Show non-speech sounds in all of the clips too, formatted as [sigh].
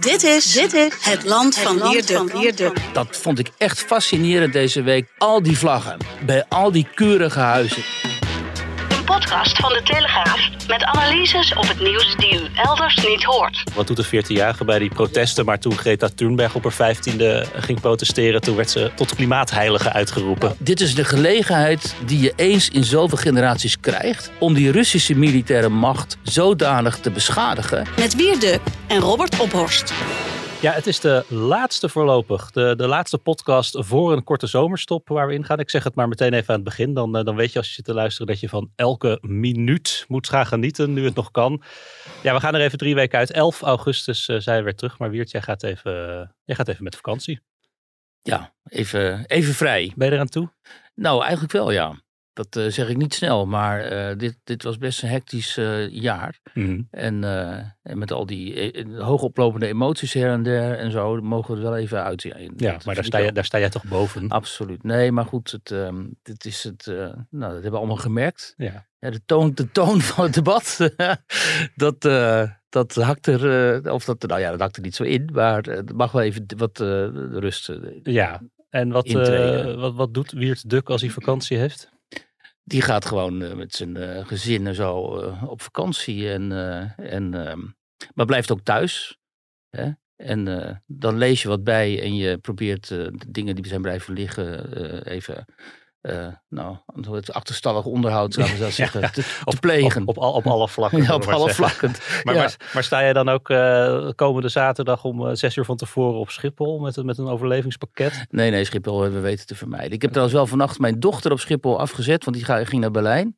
Dit is, dit is het land van Wierduk. Dat vond ik echt fascinerend deze week. Al die vlaggen bij al die keurige huizen. Podcast van de Telegraaf met analyses op het nieuws die u elders niet hoort. Wat doet de 14-jarige bij die protesten? Maar toen Greta Thunberg op haar 15e ging protesteren, toen werd ze tot klimaatheilige uitgeroepen. Dit is de gelegenheid die je eens in zoveel generaties krijgt om die Russische militaire macht zodanig te beschadigen. Met Wierduk en Robert Ophorst. Ja, het is de laatste voorlopig. De, de laatste podcast voor een korte zomerstop waar we ingaan. Ik zeg het maar meteen even aan het begin. Dan, eh, dan weet je als je zit te luisteren dat je van elke minuut moet gaan genieten, nu het nog kan. Ja, we gaan er even drie weken uit. 11 augustus uh, zijn we weer terug. Maar Wiert, jij gaat even, uh, jij gaat even met vakantie. Ja, even, even vrij. Ben je eraan toe? Nou, eigenlijk wel ja. Dat uh, zeg ik niet snel, maar uh, dit, dit was best een hectisch uh, jaar. Mhm. Mm. En, en, met al die hoogoplopende emoties her en der en zo, mogen we er wel even uit. Ja, ja maar daar sta, je, daar sta jij toch boven? Absoluut. Nee, maar goed, het, um, dit is het, nou, dat hebben we allemaal gemerkt. Ja. ja de, toon, de toon van het debat, [laughs] dat, dat hakt er, of dat, nou ja, dat hakt er niet zo in, maar het mag wel even wat rust. ja, en wat, wat, wat doet Wiert Duk als hij vakantie heeft? Die gaat gewoon uh, met zijn uh, gezin en zo uh, op vakantie. En, en, maar blijft ook thuis. Hè? En dan lees je wat bij en je probeert de dingen die zijn blijven liggen even uh, nou, het achterstallig onderhoud, zou ik [laughs] zeggen, ja, te, te op, plegen. Op, op, al, op alle vlakken. [laughs] ja, op alle vlakken. [laughs] maar, ja. maar, maar, sta jij dan ook uh, komende zaterdag om uh, zes uur van tevoren op Schiphol met, met een overlevingspakket? Nee, nee, Schiphol hebben we weten te vermijden. Ik heb trouwens wel vannacht mijn dochter op Schiphol afgezet, want die ging naar Berlijn.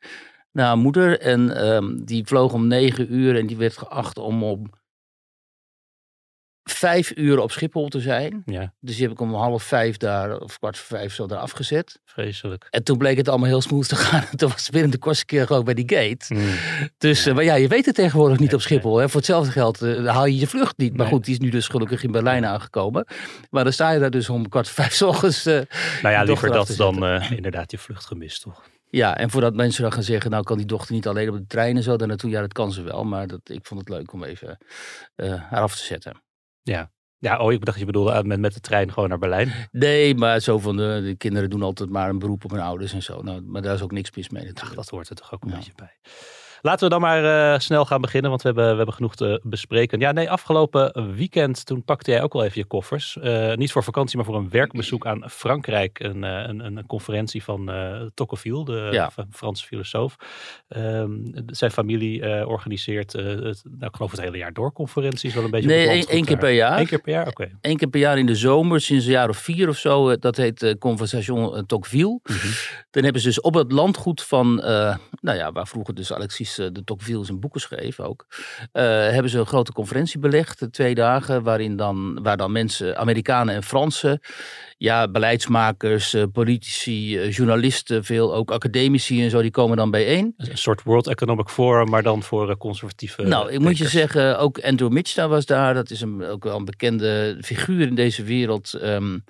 Naar haar moeder en um, die vloog om negen uur en die werd geacht om om vijf uur op Schiphol te zijn. Ja. Dus die heb ik om half vijf daar, of kwart voor vijf zo daar afgezet. Vreselijk. En toen bleek het allemaal heel smooth te gaan. [laughs] toen was het binnen de kortste keer gewoon bij die gate. Mm. Dus, uh, maar ja, je weet het tegenwoordig niet op Schiphol. Hè. Voor hetzelfde geld uh, haal je je vlucht niet. Maar Nee. goed, die is nu dus gelukkig in Berlijn aangekomen. Maar dan sta je daar dus om kwart voor vijf 's ochtends. Uh, Nou ja, liever dat dan uh, inderdaad je vlucht gemist, toch? Ja, en voordat mensen dan gaan zeggen, nou kan die dochter niet alleen op de trein en zo daar naartoe. Ja, dat kan ze wel. Maar dat, ik vond het leuk om even uh, haar af te zetten. Ja. Ja, oh, ik dacht je bedoelde uh, met, met de trein gewoon naar Berlijn. Nee, maar zo van de, de kinderen doen altijd maar een beroep op hun ouders en zo. Nou, maar daar is ook niks mis mee natuurlijk. Ach, dat hoort er toch ook een Ja. beetje bij. Laten we dan maar uh, snel gaan beginnen, want we hebben, we hebben genoeg te bespreken. Ja, nee, afgelopen weekend toen pakte jij ook wel even je koffers. Uh, niet voor vakantie, maar voor een werkbezoek aan Frankrijk. Een, uh, een, een conferentie van uh, Tocqueville, de Ja. Franse filosoof. Um, zijn familie organiseert, het, nou, ik geloof het hele jaar door, conferenties. Wel een beetje Nee, één, keer per jaar. Eén keer per jaar, oké. Eén keer per jaar in de zomer, sinds een jaar of vier of zo. eh, Dat heet eh, Conversation eh, Tocqueville. Mhm. Dan hebben ze dus op het landgoed van, eh, nou ja, waar vroeger dus Alexis eh, de Tocqueville zijn boeken schreef ook. eh, hebben ze een grote conferentie belegd, eh, twee dagen, waarin dan, waar dan mensen, Amerikanen en Fransen, ja, beleidsmakers, eh, politici, eh, journalisten, veel ook academici en zo, die komen dan bijeen. Een soort World Economic Forum, maar dan voor uh, conservatieve Nou, ik moet je zeggen, ook Andrew Mitchell was daar. Dat is een, ook wel een bekende figuur in deze wereld. Um,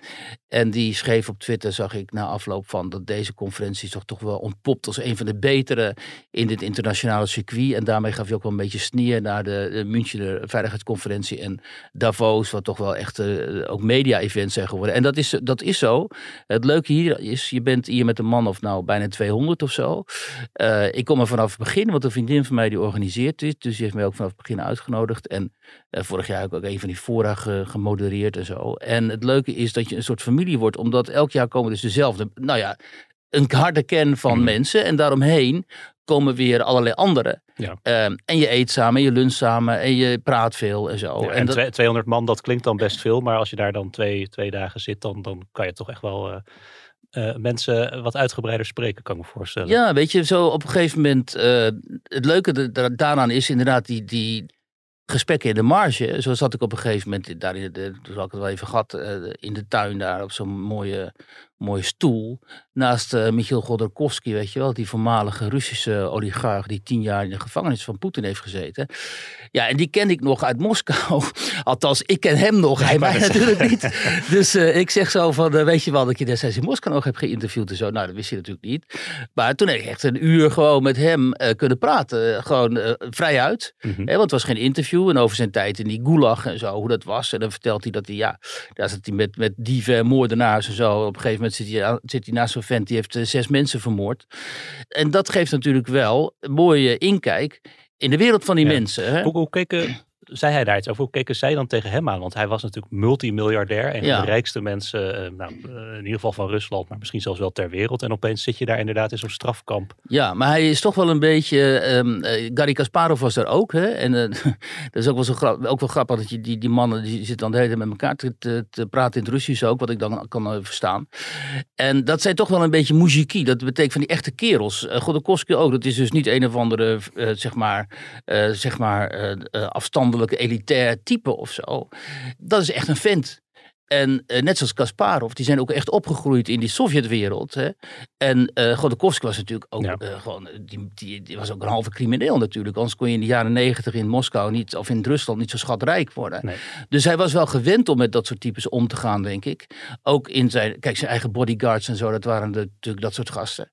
en die schreef op Twitter, zag ik na afloop van, dat deze conferentie toch, toch wel ontpopt als een van de betere in dit internationale circuit. En daarmee gaf je ook wel een beetje sneer naar de, de Münchener Veiligheidsconferentie en Davos, wat toch wel echt uh, ook media-events zijn geworden. En dat is, dat is zo. Het leuke hier is, je bent hier met een man of nou bijna 200 of zo. Uh, ik kom er vanaf het begin, want een vriendin van mij die organiseert dit. Dus die heeft mij ook vanaf het begin uitgenodigd. En uh, vorig jaar heb ik ook een van die fora ge, gemodereerd en zo. En het leuke is dat je een soort familie wordt, omdat elk jaar komen dus dezelfde, nou ja, een harde kern van mm. mensen. En daaromheen komen weer allerlei anderen. Ja. Um, en je eet samen, je luncht samen en je praat veel en zo. Ja, en, en dat... 200 man, dat klinkt dan best veel. Maar als je daar dan twee, twee dagen zit, dan, dan kan je toch echt wel... Uh... Uh, mensen wat uitgebreider spreken, kan ik me voorstellen. Ja, weet je, zo op een gegeven moment. Uh, het leuke da daaraan is inderdaad die, die gesprekken in de marge. Zo zat ik op een gegeven moment, daar in de, toen had ik het wel even gehad, eh, in de tuin daar op zo'n mooie, mooie stoel. Naast uh, Michiel Godorkovsky, weet je wel, die voormalige Russische oligarch die tien jaar in de gevangenis van Poetin heeft gezeten. Ja, en die ken ik nog uit Moskou. [laughs] Althans, ik ken hem nog, hij mij natuurlijk niet. Dus uh, ik zeg zo van, weet je wel dat je destijds in Moskou nog hebt geïnterviewd en zo. Nou, dat wist je natuurlijk niet. Maar toen heb ik echt een uur gewoon met hem kunnen praten. gewoon vrij uit. Mm -hmm. want het was geen interview. En over zijn tijd in die gulag en zo, hoe dat was. En dan vertelt hij dat hij, ja, daar zit hij met, met dieven en moordenaars en zo. Op een gegeven moment zit hij, zit hij naast zo'n vent die heeft uh, zes mensen vermoord. En dat geeft natuurlijk wel een mooie inkijk in de wereld van die ja. mensen. Hè? Hoe, hoe keken zei hij daar iets over? Hoe keken zij dan tegen hem aan? Want hij was natuurlijk multimiljardair. Ja. van de rijkste mensen, uh, nou, uh, in ieder geval van Rusland, maar misschien zelfs wel ter wereld. En opeens zit je daar inderdaad in zo'n strafkamp. Ja, maar hij is toch wel een beetje. Um, uh, Gary Kasparov was er ook. Hè? En [laughs] dat is ook wel, zo grap, ook wel grappig dat je die, die mannen die zitten dan de hele tijd met elkaar te, te, te, praten in het Russisch ook, wat ik dan kan verstaan. En dat zijn toch wel een beetje muziki. Dat betekent van die echte kerels. Uh, Godokowski ook. Dat is dus niet een of andere, zeg maar, zeg maar afstandelijk elitair type of zo. Dat is echt een vent. En uh, net zoals Kasparov, die zijn ook echt opgegroeid in die Sovjetwereld. Hè? En uh, was natuurlijk ook ja. uh, gewoon, die, die, die, was ook een halve crimineel natuurlijk. Anders kon je in de jaren negentig in Moskou niet, of in Rusland niet zo schatrijk worden. Nee. Dus hij was wel gewend om met dat soort types om te gaan, denk ik. Ook in zijn, kijk, zijn eigen bodyguards en zo, dat waren natuurlijk dat soort gasten.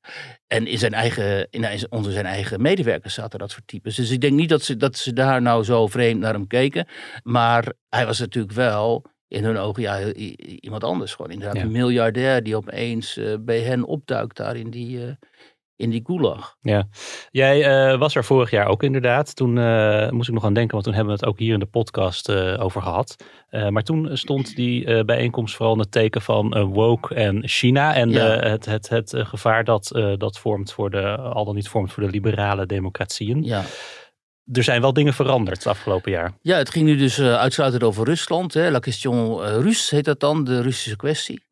En in zijn eigen, in, onder zijn eigen medewerkers zaten dat soort types. Dus ik denk niet dat ze, dat ze daar nou zo vreemd naar hem keken. Maar hij was natuurlijk wel in hun ogen ja, iemand anders. Gewoon inderdaad ja. een miljardair die opeens uh, bij hen opduikt daar in die, uh, in die gulag. Ja, jij uh, was er vorig jaar ook inderdaad. Toen moest ik nog aan denken, want toen hebben we het ook hier in de podcast over gehad. maar toen stond die bijeenkomst vooral in het teken van woke en China. En ja. het, het, het gevaar dat dat vormt voor de, al dan niet vormt voor de liberale democratieën. Ja er zijn wel dingen veranderd het afgelopen jaar. Ja, het ging nu dus uh, uitsluitend over Rusland. Hè. La question uh, Russe heet dat dan, de Russische kwestie.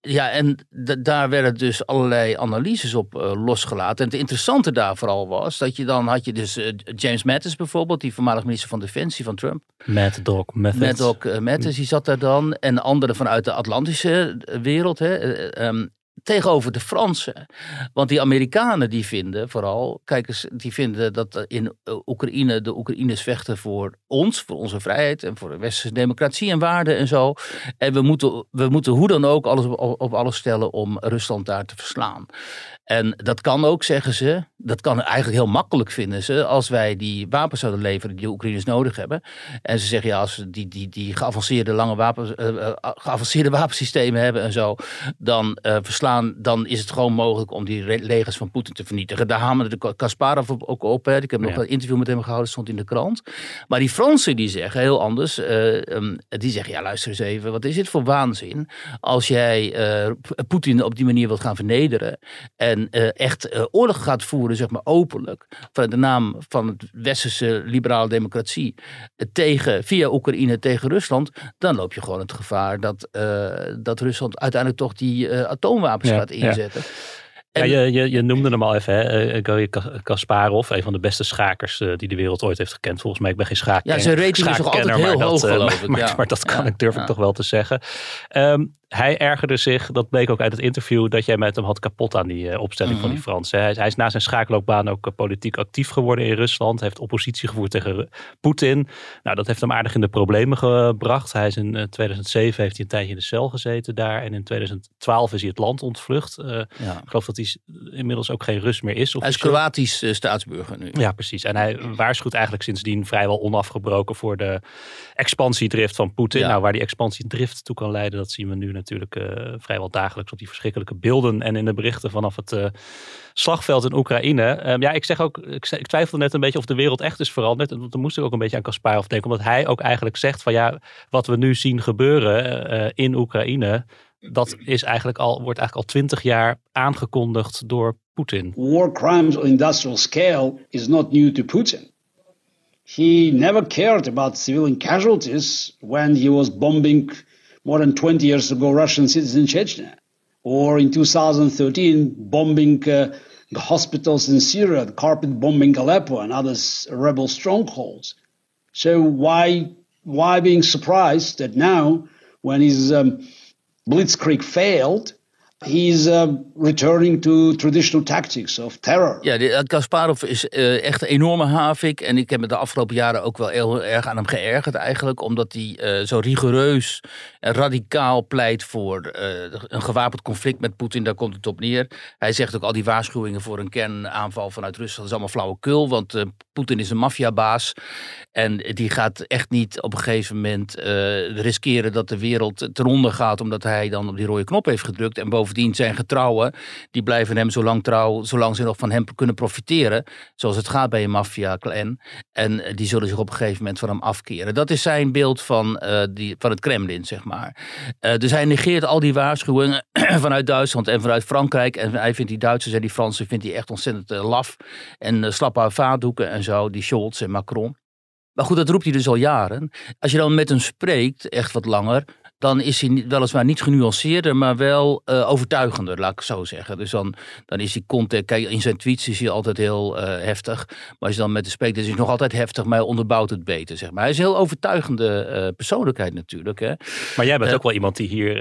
Ja, en daar werden dus allerlei analyses op uh, losgelaten. En het interessante daar vooral was dat je dan had je dus James Mattis bijvoorbeeld, die voormalig minister van Defensie van Trump. Mad Dog Mattis. Mad Dog Mattis, die zat daar dan. En anderen vanuit de Atlantische wereld. Hè. Um, tegenover de Fransen. Want die Amerikanen die vinden vooral, kijk eens, die vinden dat in Oekraïne de Oekraïners vechten voor ons, voor onze vrijheid en voor de westerse democratie en waarden en zo. En we moeten, we moeten hoe dan ook alles op, op alles stellen om Rusland daar te verslaan. En dat kan ook, zeggen ze, dat kan eigenlijk heel makkelijk vinden ze, als wij die wapens zouden leveren die de Oekraïners nodig hebben. En ze zeggen, ja, als we die, die, die geavanceerde lange wapens, uh, uh, geavanceerde wapensystemen hebben en zo, dan verslaan, dan is het gewoon mogelijk om die legers van Poetin te vernietigen. Daar hamerde de Kasparov ook op. Hè. Ik heb nog een interview met hem gehouden, stond in de krant. Maar die Fransen die zeggen heel anders, um, die zeggen, ja, luister eens even, wat is dit voor waanzin als jij Poetin op die manier wilt gaan vernederen en echt oorlog gaat voeren zeg maar openlijk, van de naam van het westerse liberale democratie, tegen, via Oekraïne tegen Rusland, dan loop je gewoon het gevaar dat, dat Rusland uiteindelijk toch die uh, gaat inzetten. Ja. En, ja, je, je, je, noemde hem al even, hè? Garry Kasparov, een van de beste schakers uh, die de wereld ooit heeft gekend. Volgens mij, ik ben geen schaker. Ja, zijn rating is toch altijd heel hoog, dat, geloof ik. [laughs] Maar, ja. maar dat kan ik, durf ik toch wel te zeggen. Um, hij ergerde zich, dat bleek ook uit het interview, dat jij met hem had kapot aan die uh, opstelling van die Fransen. Hij, hij, is na zijn schaakloopbaan ook uh, politiek actief geworden in Rusland. Hij heeft oppositie gevoerd tegen Poetin. Nou, dat heeft hem aardig in de problemen gebracht. Hij is in uh, 2007 heeft hij een tijdje in de cel gezeten daar. En in 2012 is hij het land ontvlucht. Ja. Ik geloof dat hij inmiddels ook geen Rus meer is. Hij is Kroatisch staatsburger nu. Ja, precies. En hij waarschuwt eigenlijk sindsdien vrijwel onafgebroken voor de expansiedrift van Poetin. Ja. Nou, waar die expansiedrift toe kan leiden, dat zien we nu natuurlijk uh, vrijwel dagelijks op die verschrikkelijke beelden en in de berichten vanaf het uh, slagveld in Oekraïne. Um, ja, ik zeg ook, ik, ik, twijfel net een beetje of de wereld echt is veranderd. En dan moest ik ook een beetje aan Kasparov denken, omdat hij ook eigenlijk zegt van ja, wat we nu zien gebeuren uh, in Oekraïne, dat is eigenlijk al, wordt eigenlijk al twintig jaar aangekondigd door Poetin. War crimes on industrial scale is not new to Putin. He never cared about civilian casualties when he was bombing more than 20 years ago Russian citizens in Chechnya. Or in 2013, bombing uh, hospitals in Syria, carpet bombing Aleppo and other rebel strongholds. So why why being surprised that now, when his um, blitzkrieg failed, he's uh, returning to traditional tactics of terror. Ja, die, Kasparov is uh, echt een enorme havik. En ik heb me de afgelopen jaren ook wel heel erg aan hem geërgerd eigenlijk. Omdat hij uh, zo rigoureus radicaal pleit voor een gewapend conflict met Poetin. Daar komt het op neer. Hij zegt ook al die waarschuwingen voor een kernaanval vanuit Rusland. Dat is allemaal flauwekul, want Poetin is een maffiabaas. En die gaat echt niet op een gegeven moment riskeren dat de wereld ten onder gaat. Omdat hij dan op die rode knop heeft gedrukt. En bovendien zijn getrouwen, die blijven hem zo lang trouw, zolang ze nog van hem kunnen profiteren. Zoals het gaat bij een maffia-clan. En die zullen zich op een gegeven moment van hem afkeren. Dat is zijn beeld van, die, van het Kremlin, zeg maar. Uh, dus hij negeert al die waarschuwingen [clears throat] vanuit Duitsland en vanuit Frankrijk. En hij vindt die Duitsers en die Fransen vindt hij echt ontzettend uh, laf. En slappe vaatdoeken en zo, die Scholz en Macron. Maar goed, dat roept hij dus al jaren. Als je dan met hem spreekt, echt wat langer, dan is hij weliswaar niet genuanceerder, maar wel uh, overtuigender, laat ik zo zeggen. Dus dan, dan is hij content. Kijk, in zijn tweets is hij altijd heel uh, heftig. Maar als je dan met de spreekt, is hij nog altijd heftig, maar hij onderbouwt het beter, zeg maar. Hij is een heel overtuigende uh, persoonlijkheid natuurlijk. Hè. Maar jij bent ook wel iemand die hier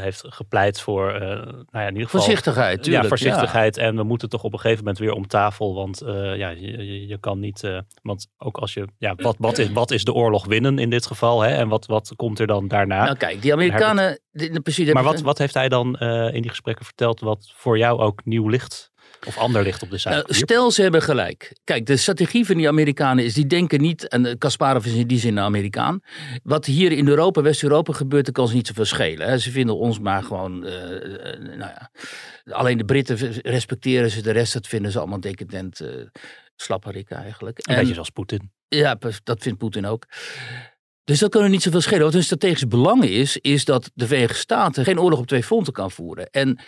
heeft gepleit voor, nou ja, in ieder geval... Voorzichtigheid, tuurlijk. Ja, voorzichtigheid. En we moeten toch op een gegeven moment weer om tafel, want ja, je, je, kan niet... want ook als je... Ja, wat, wat, is, wat is de oorlog winnen in dit geval? Hè? En wat, wat komt er dan daarna? Nou, kijk, die Amerikanen. De, precies, maar wat, wat heeft hij dan uh, in die gesprekken verteld wat voor jou ook nieuw licht of ander licht op de zaak? Nou, stel ze hebben gelijk. Kijk, de strategie van die Amerikanen is, die denken niet, en Kasparov is in die zin een Amerikaan. Wat hier in Europa, West-Europa gebeurt, dat kan ze niet zoveel schelen. Hè. Ze vinden ons maar gewoon, uh, nou ja, alleen de Britten respecteren ze, de rest dat vinden ze allemaal decadent uh, slapperik eigenlijk. Een beetje zoals Poetin. Ja, dat vindt Poetin ook. Dus dat kan er niet zoveel schelen. Wat een strategisch belang is, is dat de Verenigde Staten geen oorlog op twee fronten kan voeren. En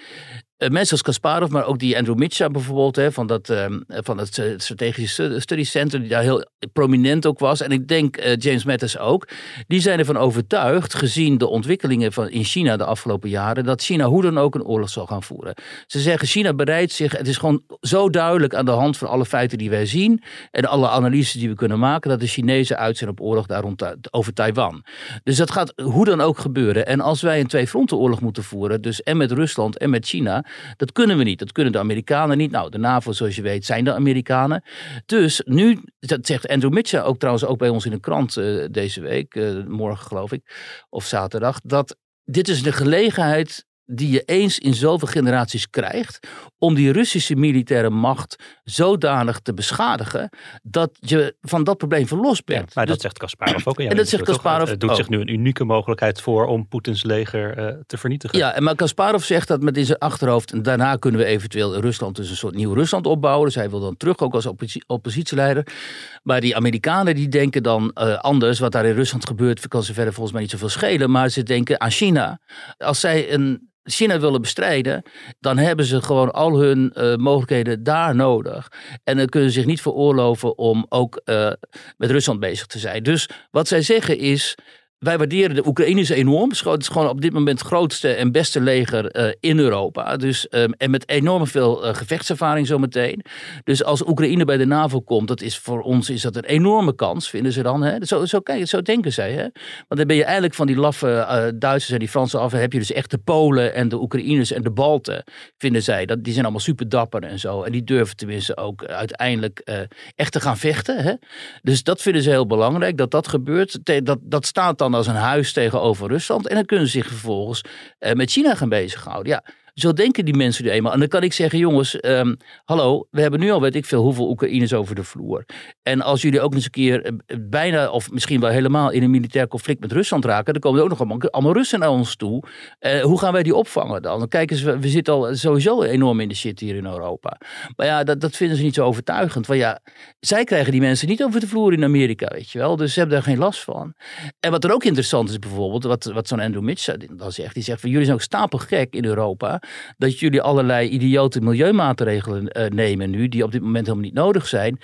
mensen als Kasparov, maar ook die Andrew Mitchell bijvoorbeeld, hè, van, dat, uh, van het strategische study center, die daar heel prominent ook was. En ik denk uh, James Mattis ook. Die zijn ervan overtuigd, gezien de ontwikkelingen van in China de afgelopen jaren, dat China hoe dan ook een oorlog zal gaan voeren. Ze zeggen, China bereidt zich, het is gewoon zo duidelijk aan de hand van alle feiten die wij zien en alle analyses die we kunnen maken, dat de Chinezen uit zijn op oorlog daar rond, over Taiwan. Dus dat gaat hoe dan ook gebeuren. En als wij een twee fronten oorlog moeten voeren, dus en met Rusland en met China, dat kunnen we niet. Dat kunnen de Amerikanen niet. Nou, de NAVO, zoals je weet, zijn de Amerikanen. Dus nu, dat zegt Andrew Mitchell ook trouwens ook bij ons in de krant uh, deze week, uh, morgen geloof ik, of zaterdag, dat dit is de gelegenheid die je eens in zoveel generaties krijgt, om die Russische militaire macht zodanig te beschadigen dat je van dat probleem verlost bent. Ja, maar dat dus, zegt Kasparov ook. en dat zegt Kasparov Het doet zich nu een unieke mogelijkheid voor om Poetins leger uh, te vernietigen. Ja, en maar Kasparov zegt dat met in zijn achterhoofd, en daarna kunnen we eventueel Rusland dus een soort nieuw Rusland opbouwen. Dus hij wil dan terug ook als opposi oppositieleider. Maar die Amerikanen die denken dan uh, anders. Wat daar in Rusland gebeurt, kan ze verder volgens mij niet zoveel schelen. Maar ze denken aan China. Als zij een China willen bestrijden, dan hebben ze gewoon al hun uh, mogelijkheden daar nodig. En dan kunnen ze zich niet veroorloven om ook uh, met Rusland bezig te zijn. Dus wat zij zeggen is. Wij waarderen de Oekraïners enorm. Het is gewoon op dit moment het grootste en beste leger uh, in Europa. Dus, um, en met enorm veel uh, gevechtservaring zometeen. Dus als Oekraïne bij de NAVO komt, dat is voor ons is dat een enorme kans, vinden ze dan. Hè? Zo, zo, zo denken zij. Hè? Want dan ben je eigenlijk van die laffe uh, Duitsers en die Fransen af. Heb je dus echt de Polen en de Oekraïners en de Balten, vinden zij. Dat, die zijn allemaal super dapper en zo. En die durven tenminste ook uiteindelijk echt te gaan vechten. Hè? Dus dat vinden ze heel belangrijk, dat dat gebeurt. Dat, dat staat dan als een huis tegenover Rusland. En dan kunnen ze zich vervolgens uh, met China gaan bezighouden. Ja, zo denken die mensen nu eenmaal. En dan kan ik zeggen, jongens, um, hallo, we hebben nu al weet ik veel hoeveel Oekraïners over de vloer. En als jullie ook eens een keer uh, bijna of misschien wel helemaal in een militair conflict met Rusland raken, dan komen er ook nog allemaal, Russen naar ons toe. Uh, hoe gaan wij die opvangen dan? Dan kijken ze, we zitten al sowieso enorm in de shit hier in Europa. Maar ja, dat, dat vinden ze niet zo overtuigend. Want ja, zij krijgen die mensen niet over de vloer in Amerika, weet je wel. Dus ze hebben daar geen last van. En wat er ook interessant is bijvoorbeeld, wat, wat zo'n Andrew Mitchell dan zegt, die zegt van jullie zijn ook stapelgek in Europa dat jullie allerlei idiote milieumaatregelen uh, nemen nu, die op dit moment helemaal niet nodig zijn,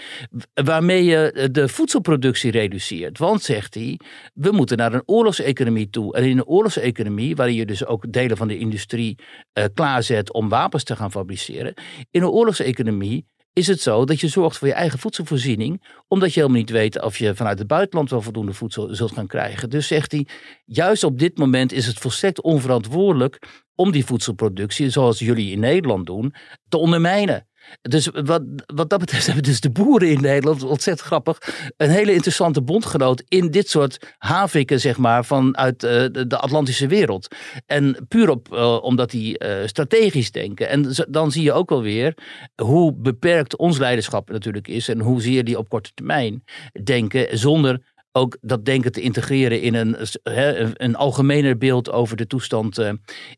waarmee je de voedselproductie reduceert. Want, zegt hij, we moeten naar een oorlogseconomie toe. En in een oorlogseconomie, waarin je dus ook delen van de industrie uh, klaarzet om wapens te gaan fabriceren, in een oorlogseconomie is het zo dat je zorgt voor je eigen voedselvoorziening, omdat je helemaal niet weet of je vanuit het buitenland wel voldoende voedsel zult gaan krijgen. Dus zegt hij, juist op dit moment is het volstrekt onverantwoordelijk om die voedselproductie, zoals jullie in Nederland doen, te ondermijnen. Dus wat, wat dat betreft [laughs] hebben dus de boeren in Nederland, ontzettend grappig, een hele interessante bondgenoot in dit soort haviken, zeg maar, vanuit uh, de Atlantische wereld. En puur op, uh, omdat die uh, strategisch denken. En dan zie je ook wel weer hoe beperkt ons leiderschap natuurlijk is en hoezeer die op korte termijn denken zonder ook dat denken te integreren in een, een algemener beeld over de toestand uh,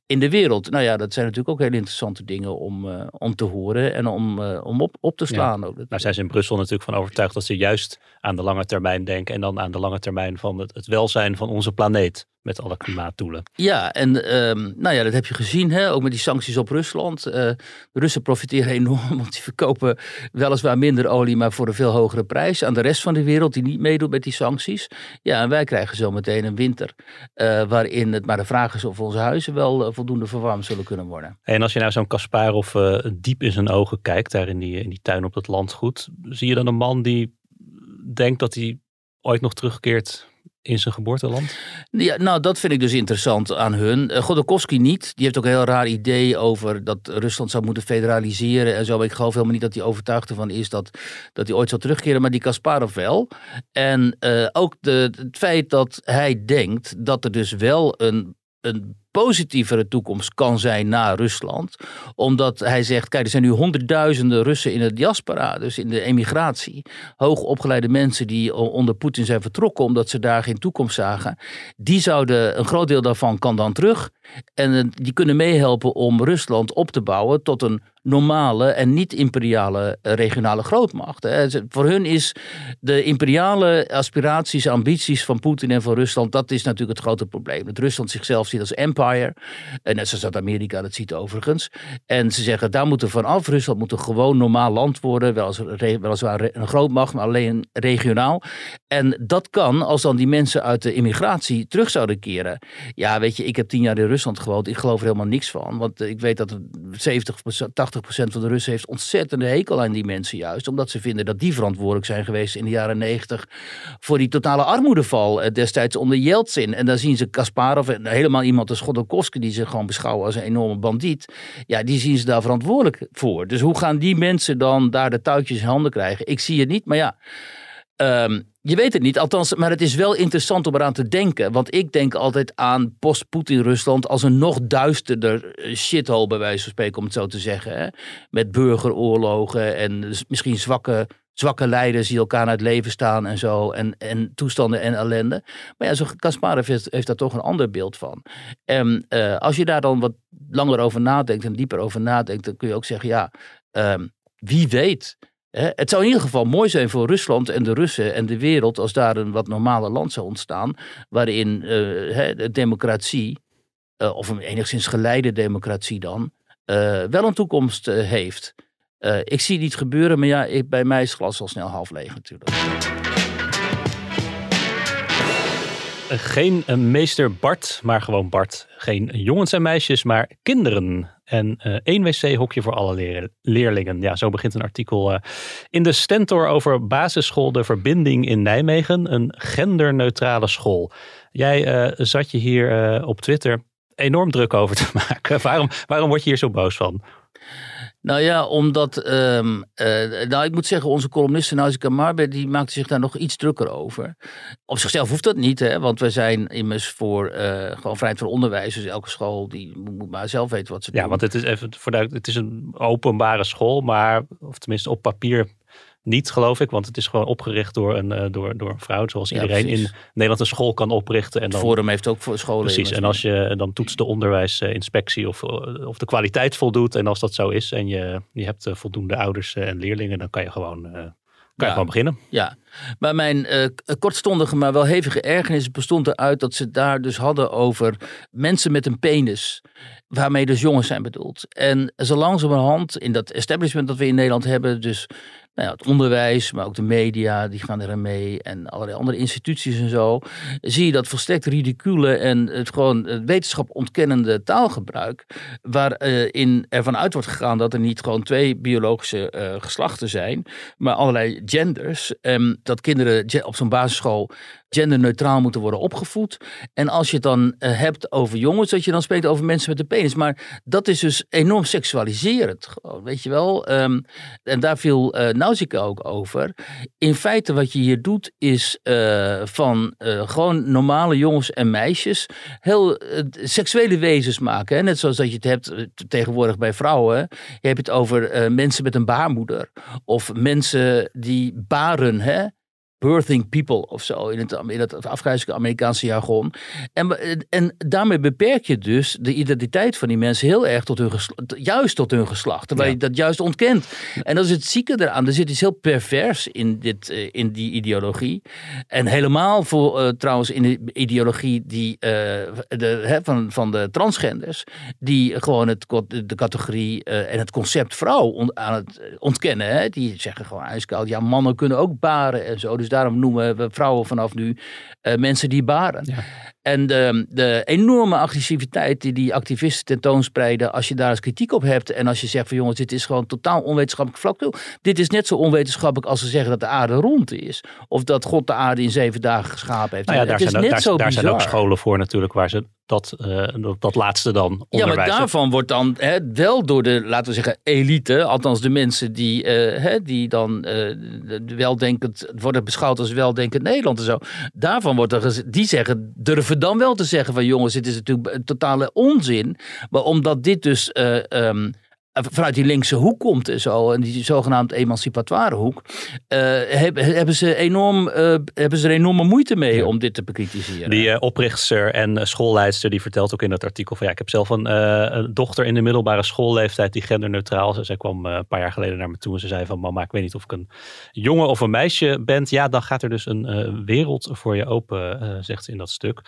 in de wereld. Nou ja, dat zijn natuurlijk ook hele interessante dingen om, uh, om te horen en om, uh, om op, op te slaan. Ja. Ook. Nou zijn ze in Brussel natuurlijk van overtuigd dat ze juist aan de lange termijn denken en dan aan de lange termijn van het, het welzijn van onze planeet met alle klimaatdoelen. Ja, en um, nou ja, dat heb je gezien, hè? ook met die sancties op Rusland. Uh, de Russen profiteren enorm, [laughs] want die verkopen weliswaar minder olie, maar voor een veel hogere prijs aan de rest van de wereld die niet meedoet met die sancties. Ja, en wij krijgen zo meteen een winter uh, waarin het maar de vraag is of onze huizen wel uh, voldoende verwarmd zullen kunnen worden. En als je nou zo'n Kasparov diep in zijn ogen kijkt, daar in die, in die tuin op het landgoed, zie je dan een man die denkt dat hij ooit nog terugkeert in zijn geboorteland? Ja, nou, dat vind ik dus interessant aan hun. Uh, Godokowski niet. Die heeft ook een heel raar idee over dat Rusland zou moeten federaliseren en zo. Ik geloof helemaal niet dat hij overtuigd ervan is dat, dat hij ooit zal terugkeren. Maar die Kasparov wel. En uh, ook de, het feit dat hij denkt dat er dus wel een, een positievere toekomst kan zijn na Rusland. Omdat hij zegt, kijk, er zijn nu honderdduizenden Russen in de diaspora, dus in de emigratie. Hoogopgeleide mensen die onder Poetin zijn vertrokken omdat ze daar geen toekomst zagen. Die zouden, een groot deel daarvan kan dan terug. En die kunnen meehelpen om Rusland op te bouwen tot een normale en niet-imperiale eh, regionale grootmacht. Voor hun is de imperiale aspiraties, ambities van Poetin en van Rusland, dat is natuurlijk het grote probleem. Dat Rusland zichzelf ziet als empire, en net zoals dat Amerika dat ziet overigens. En ze zeggen, daar moeten vanaf, Rusland moet een gewoon normaal land worden, weliswaar een grootmacht, maar alleen regionaal. En dat kan als dan die mensen uit de immigratie terug zouden keren. Ja, weet je, ik heb tien jaar in Rusland gewoond, ik geloof er helemaal niks van, want ik weet dat 70, 80 80% van de Russen heeft ontzettende hekel aan die mensen juist. Omdat ze vinden dat die verantwoordelijk zijn geweest in de jaren 90 voor die totale armoedeval eh, destijds onder Yeltsin. En dan zien ze Kasparov en helemaal iemand als Godorkovsky die ze gewoon beschouwen als een enorme bandiet. Ja, die zien ze daar verantwoordelijk voor. Dus hoe gaan die mensen dan daar de touwtjes in handen krijgen? Ik zie het niet, maar ja... Um, je weet het niet, althans, maar het is wel interessant om eraan te denken. Want ik denk altijd aan post-Poetin-Rusland als een nog duisterder eh, shithole, bij wijze van spreken, om het zo te zeggen. Hè? Met burgeroorlogen en misschien zwakke, zwakke leiders die elkaar uit het leven staan en zo. En, en toestanden en ellende. Maar ja, zo Kasparov heeft, daar toch een ander beeld van. En uh, als je daar dan wat langer over nadenkt en dieper over nadenkt, dan kun je ook zeggen, ja, uh, wie weet het zou in ieder geval mooi zijn voor Rusland en de Russen en de wereld als daar een wat normale land zou ontstaan, waarin uh, de democratie, uh, of een enigszins geleide democratie dan, wel een toekomst heeft. Ik zie het niet gebeuren, maar ja, bij mij is het glas al snel half leeg natuurlijk. Geen meester Bart, maar gewoon Bart. Geen jongens en meisjes, maar kinderen. En één wc-hokje voor alle leerlingen. Ja, zo begint een artikel in de Stentor over basisschool De Verbinding in Nijmegen. Een genderneutrale school. Jij zat je hier op Twitter enorm druk over te [laughs] maken. waarom, waarom word je hier zo boos van? Nou ja, omdat, um, uh, nou ik moet zeggen, onze columniste Nausicaa Marbe, die maakte zich daar nog iets drukker over. Op zichzelf hoeft dat niet, hè, want we zijn immers voor uh, gewoon vrijheid van onderwijs. Dus elke school die moet maar zelf weten wat ze ja, doen. Ja, want het is even voor het is een openbare school, maar, of tenminste op papier niet, geloof ik, want het is gewoon opgericht door een, uh, door, door een vrouw, zoals iedereen in Nederland een school kan oprichten. En dan, het Forum heeft ook voor scholen. Precies, en als je dan toetst de onderwijsinspectie of, eh, of de kwaliteit voldoet, en als dat zo is en je, je hebt voldoende ouders en leerlingen, dan kan je gewoon, kan je gewoon beginnen. Ja, maar mijn kortstondige, maar wel hevige ergernis bestond eruit dat ze daar dus hadden over mensen met een penis waarmee dus jongens zijn bedoeld. En zo langzamerhand in dat establishment dat we in Nederland hebben, dus nou het onderwijs, maar ook de media, die gaan erin mee. En allerlei andere instituties en zo. Zie je dat volstrekt ridicule en het gewoon het wetenschap ontkennende taalgebruik. Waarin uh, ervan uit wordt gegaan dat er niet gewoon twee biologische uh, geslachten zijn, maar allerlei genders. Um, dat kinderen op zo'n basisschool genderneutraal moeten worden opgevoed. En als je het dan uh, hebt over jongens, dat je dan spreekt over mensen met een penis. Maar dat is dus enorm seksualiserend. Weet je wel? Um, en daar viel uh, ook over. In feite wat je hier doet is uh, van gewoon normale jongens en meisjes heel seksuele wezens maken. Hè? Net zoals dat je het hebt tegenwoordig bij vrouwen. Je hebt het over mensen met een baarmoeder. Of mensen die baren. Hè? Birthing people of zo in het, in het afgrijzelijke Amerikaanse jargon. En, en daarmee beperk je dus de identiteit van die mensen heel erg tot hun geslacht, juist tot hun geslacht, terwijl je dat juist ontkent. En dat is het zieke eraan. Er zit iets heel pervers in, dit, eh, in die ideologie. En helemaal voor, uh, trouwens in de ideologie die, uh, de, hè, van, van de transgenders, die gewoon het, de categorie uh, en het concept vrouw on, aan het ontkennen. Hè? Die zeggen gewoon ijskoud, ja mannen kunnen ook baren en zo. Dus daarom noemen we vrouwen vanaf nu uh, mensen die baren. Ja. En de, de, enorme agressiviteit die die activisten tentoonspreiden, als je daar eens kritiek op hebt en als je zegt van jongens, dit is gewoon totaal onwetenschappelijk vlak. Dit is net zo onwetenschappelijk als ze zeggen dat de aarde rond is. Of dat God de aarde in zeven dagen geschapen heeft. Nou ja, daar, zijn, ook, daar, daar zijn ook scholen voor natuurlijk waar ze dat, uh, dat, dat, laatste dan onderwijzen. Ja, maar daarvan wordt dan hè, wel door de, laten we zeggen, elite, althans de mensen die, uh, hè, die dan uh, weldenkend worden beschouwd als weldenkend Nederland en zo. Daarvan wordt er, die zeggen, durven dan wel te zeggen van jongens, dit is natuurlijk totale onzin. Maar omdat dit dus uh, um, vanuit die linkse hoek komt en zo, en die zogenaamd emancipatoire hoek, uh, hebben, ze enorm, uh, hebben ze er enorme moeite mee ja. om dit te bekritiseren. Die uh, oprichter en schoolleidster die vertelt ook in dat artikel van ja, ik heb zelf een, een dochter in de middelbare schoolleeftijd die genderneutraal is. Zij kwam een paar jaar geleden naar me toe en ze zei van mama, ik weet niet of ik een jongen of een meisje ben. Ja, dan gaat er dus een wereld voor je open, zegt ze in dat stuk.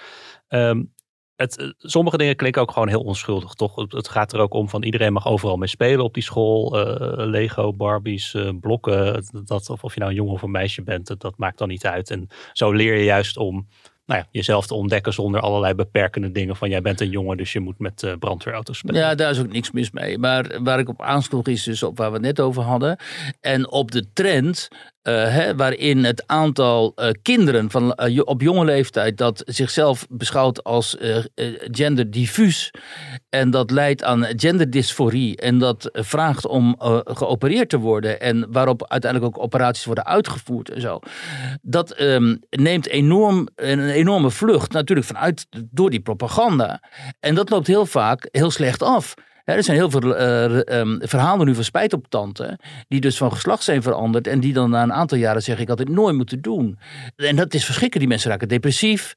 Um, het, eh, sommige dingen klinken ook gewoon heel onschuldig, toch? Het, gaat er ook om van iedereen mag overal mee spelen op die school. Uh, Lego, Barbies, uh, blokken. Dat, of, of je nou een jongen of een meisje bent, dat, dat maakt dan niet uit. En zo leer je juist om nou ja, jezelf te ontdekken zonder allerlei beperkende dingen. Van jij bent een jongen, dus je moet met uh, brandweerauto's spelen. Ja, daar is ook niks mis mee. Maar waar ik op aansloeg is dus op waar we het net over hadden. En op de trend uh, hè, waarin het aantal uh, kinderen van, uh, op jonge leeftijd dat zichzelf beschouwt als genderdiffuus en dat leidt aan genderdysforie en dat vraagt om geopereerd te worden en waarop uiteindelijk ook operaties worden uitgevoerd en zo. Dat um, neemt enorm, een enorme vlucht natuurlijk vanuit door die propaganda. En dat loopt heel vaak heel slecht af er zijn heel veel uh, um, verhalen nu van spijtoptanten. Die dus van geslacht zijn veranderd. En die dan na een aantal jaren zeggen: Ik had dit nooit moeten doen. En dat is verschrikkelijk. Die mensen raken depressief.